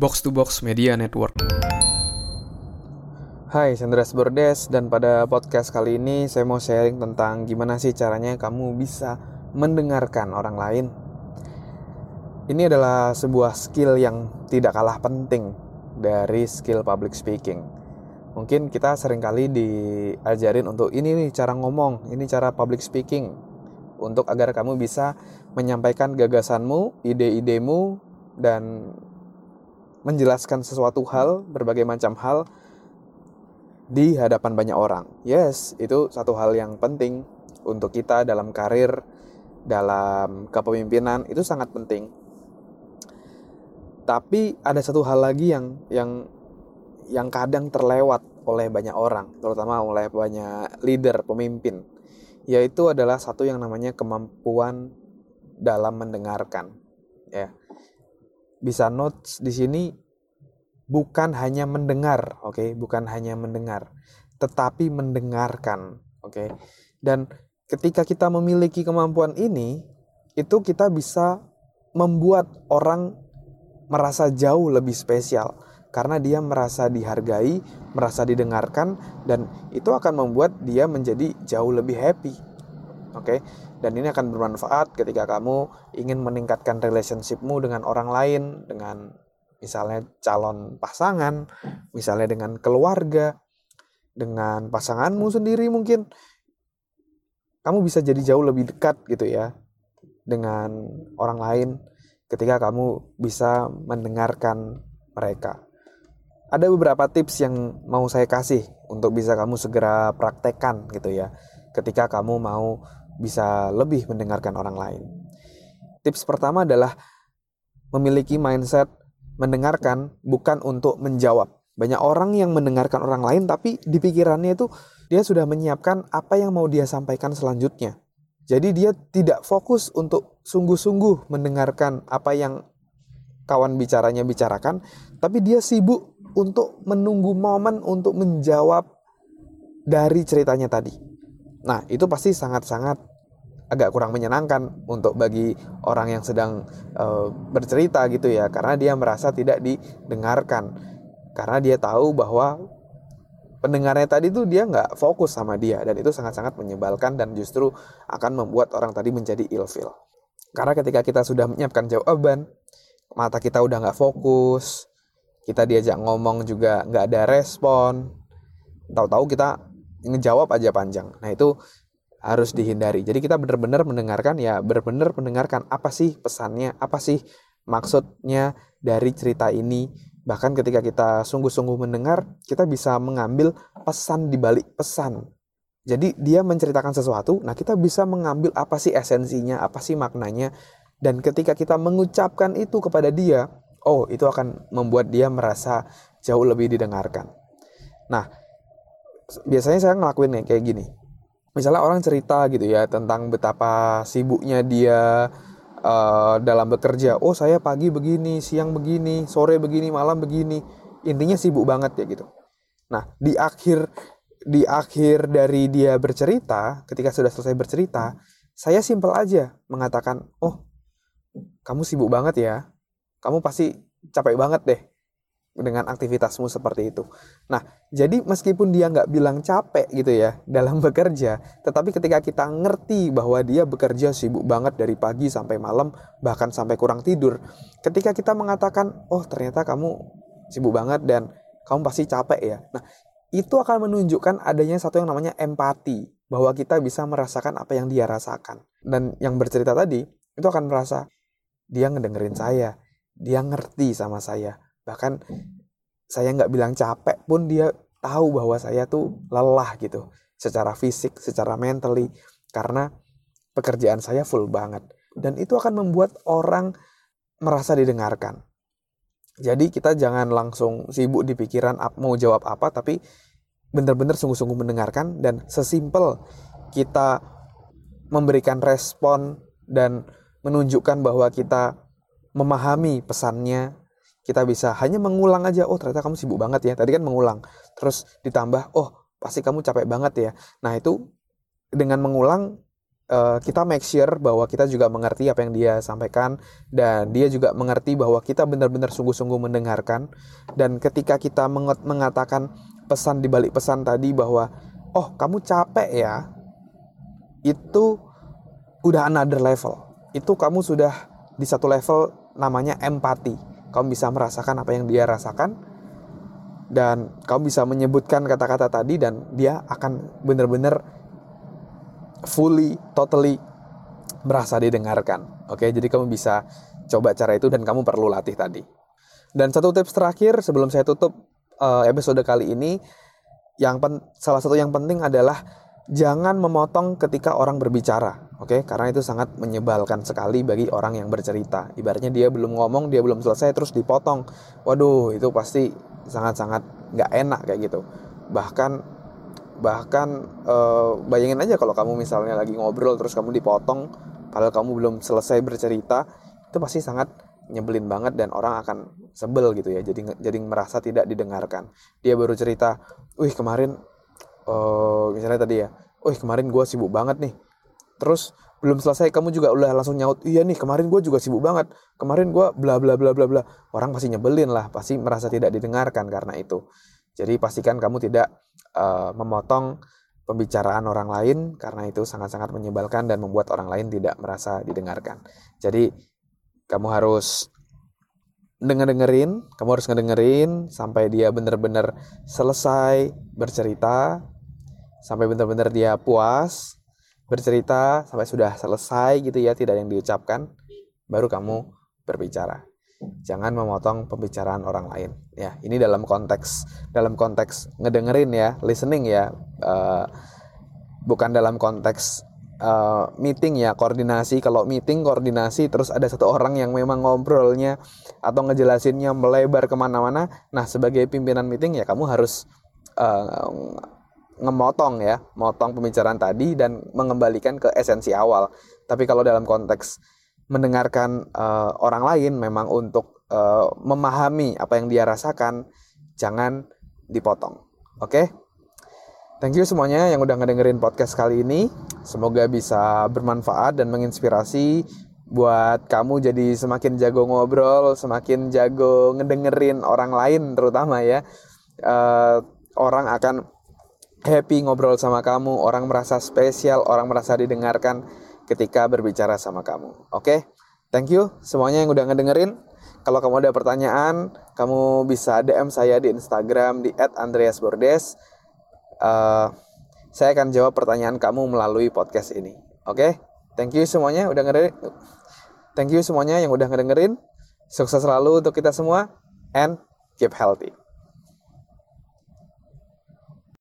Box to Box Media Network. Hai, Sandras Bordes dan pada podcast kali ini saya mau sharing tentang gimana sih caranya kamu bisa mendengarkan orang lain. Ini adalah sebuah skill yang tidak kalah penting dari skill public speaking. Mungkin kita sering kali diajarin untuk ini nih cara ngomong, ini cara public speaking untuk agar kamu bisa menyampaikan gagasanmu, ide-idemu dan menjelaskan sesuatu hal, berbagai macam hal di hadapan banyak orang. Yes, itu satu hal yang penting untuk kita dalam karir, dalam kepemimpinan itu sangat penting. Tapi ada satu hal lagi yang yang yang kadang terlewat oleh banyak orang, terutama oleh banyak leader, pemimpin, yaitu adalah satu yang namanya kemampuan dalam mendengarkan. Ya, bisa notes di sini bukan hanya mendengar, oke, okay? bukan hanya mendengar, tetapi mendengarkan, oke. Okay? Dan ketika kita memiliki kemampuan ini, itu kita bisa membuat orang merasa jauh lebih spesial karena dia merasa dihargai, merasa didengarkan dan itu akan membuat dia menjadi jauh lebih happy. Oke. Okay? Dan ini akan bermanfaat ketika kamu ingin meningkatkan relationshipmu dengan orang lain, dengan misalnya calon pasangan, misalnya dengan keluarga, dengan pasanganmu sendiri mungkin. Kamu bisa jadi jauh lebih dekat gitu ya dengan orang lain ketika kamu bisa mendengarkan mereka. Ada beberapa tips yang mau saya kasih untuk bisa kamu segera praktekkan gitu ya ketika kamu mau bisa lebih mendengarkan orang lain. Tips pertama adalah memiliki mindset mendengarkan bukan untuk menjawab. Banyak orang yang mendengarkan orang lain tapi di pikirannya itu dia sudah menyiapkan apa yang mau dia sampaikan selanjutnya. Jadi dia tidak fokus untuk sungguh-sungguh mendengarkan apa yang kawan bicaranya bicarakan, tapi dia sibuk untuk menunggu momen untuk menjawab dari ceritanya tadi. Nah, itu pasti sangat-sangat agak kurang menyenangkan untuk bagi orang yang sedang uh, bercerita gitu ya karena dia merasa tidak didengarkan. Karena dia tahu bahwa pendengarnya tadi tuh dia nggak fokus sama dia dan itu sangat-sangat menyebalkan dan justru akan membuat orang tadi menjadi ilfil. Karena ketika kita sudah menyiapkan jawaban mata kita udah nggak fokus kita diajak ngomong juga nggak ada respon tahu-tahu kita ngejawab aja panjang. Nah itu harus dihindari. Jadi kita benar-benar mendengarkan ya benar-benar mendengarkan apa sih pesannya, apa sih maksudnya dari cerita ini. Bahkan ketika kita sungguh-sungguh mendengar, kita bisa mengambil pesan di balik pesan. Jadi dia menceritakan sesuatu, nah kita bisa mengambil apa sih esensinya, apa sih maknanya. Dan ketika kita mengucapkan itu kepada dia, oh itu akan membuat dia merasa jauh lebih didengarkan. Nah, biasanya saya ngelakuin kayak gini misalnya orang cerita gitu ya tentang betapa sibuknya dia uh, dalam bekerja. Oh saya pagi begini, siang begini, sore begini, malam begini. Intinya sibuk banget ya gitu. Nah di akhir di akhir dari dia bercerita, ketika sudah selesai bercerita, saya simpel aja mengatakan, oh kamu sibuk banget ya, kamu pasti capek banget deh dengan aktivitasmu seperti itu. Nah, jadi meskipun dia nggak bilang capek gitu ya dalam bekerja, tetapi ketika kita ngerti bahwa dia bekerja sibuk banget dari pagi sampai malam, bahkan sampai kurang tidur, ketika kita mengatakan, oh ternyata kamu sibuk banget dan kamu pasti capek ya. Nah, itu akan menunjukkan adanya satu yang namanya empati, bahwa kita bisa merasakan apa yang dia rasakan. Dan yang bercerita tadi, itu akan merasa, dia ngedengerin saya, dia ngerti sama saya, bahkan saya nggak bilang capek pun dia tahu bahwa saya tuh lelah gitu secara fisik secara mentally karena pekerjaan saya full banget. Dan itu akan membuat orang merasa didengarkan. Jadi kita jangan langsung sibuk di pikiran mau jawab apa tapi benar-benar sungguh-sungguh mendengarkan dan sesimpel kita memberikan respon dan menunjukkan bahwa kita memahami pesannya kita bisa hanya mengulang aja oh ternyata kamu sibuk banget ya. Tadi kan mengulang. Terus ditambah oh pasti kamu capek banget ya. Nah itu dengan mengulang uh, kita make sure bahwa kita juga mengerti apa yang dia sampaikan dan dia juga mengerti bahwa kita benar-benar sungguh-sungguh mendengarkan. Dan ketika kita mengatakan pesan di balik pesan tadi bahwa oh kamu capek ya itu udah another level. Itu kamu sudah di satu level namanya empati kamu bisa merasakan apa yang dia rasakan dan kamu bisa menyebutkan kata-kata tadi dan dia akan benar-benar fully, totally merasa didengarkan. Oke, jadi kamu bisa coba cara itu dan kamu perlu latih tadi. Dan satu tips terakhir sebelum saya tutup uh, episode kali ini, yang salah satu yang penting adalah jangan memotong ketika orang berbicara, oke? Okay? Karena itu sangat menyebalkan sekali bagi orang yang bercerita. Ibaratnya dia belum ngomong, dia belum selesai terus dipotong. Waduh, itu pasti sangat-sangat nggak enak kayak gitu bahkan bahkan e, bayangin aja kalau kamu misalnya lagi ngobrol terus kamu dipotong padahal kamu belum selesai bercerita itu pasti sangat nyebelin banget dan orang akan sebel gitu ya jadi jadi merasa tidak didengarkan dia baru cerita wih kemarin e, misalnya tadi ya wih kemarin gue sibuk banget nih. Terus belum selesai kamu juga udah langsung nyaut iya nih kemarin gue juga sibuk banget. Kemarin gue bla bla bla bla bla. Orang pasti nyebelin lah pasti merasa tidak didengarkan karena itu. Jadi pastikan kamu tidak uh, memotong pembicaraan orang lain karena itu sangat-sangat menyebalkan dan membuat orang lain tidak merasa didengarkan. Jadi kamu harus denger dengerin kamu harus ngedengerin sampai dia benar-benar selesai bercerita sampai benar-benar dia puas bercerita sampai sudah selesai gitu ya, tidak yang diucapkan, baru kamu berbicara. Jangan memotong pembicaraan orang lain. Ya, ini dalam konteks dalam konteks ngedengerin ya, listening ya, uh, bukan dalam konteks uh, meeting ya, koordinasi. Kalau meeting koordinasi, terus ada satu orang yang memang ngobrolnya atau ngejelasinnya melebar ke mana-mana. Nah, sebagai pimpinan meeting ya kamu harus uh, ngemotong ya, motong pembicaraan tadi dan mengembalikan ke esensi awal. Tapi kalau dalam konteks mendengarkan uh, orang lain memang untuk uh, memahami apa yang dia rasakan, jangan dipotong. Oke? Okay? Thank you semuanya yang udah ngedengerin podcast kali ini. Semoga bisa bermanfaat dan menginspirasi buat kamu jadi semakin jago ngobrol, semakin jago ngedengerin orang lain terutama ya. Uh, orang akan happy ngobrol sama kamu, orang merasa spesial, orang merasa didengarkan ketika berbicara sama kamu. Oke, okay? thank you semuanya yang udah ngedengerin. Kalau kamu ada pertanyaan, kamu bisa DM saya di Instagram di @andreasbordes. Uh, saya akan jawab pertanyaan kamu melalui podcast ini. Oke, okay? thank you semuanya udah ngedengerin. Thank you semuanya yang udah ngedengerin. Sukses selalu untuk kita semua and keep healthy.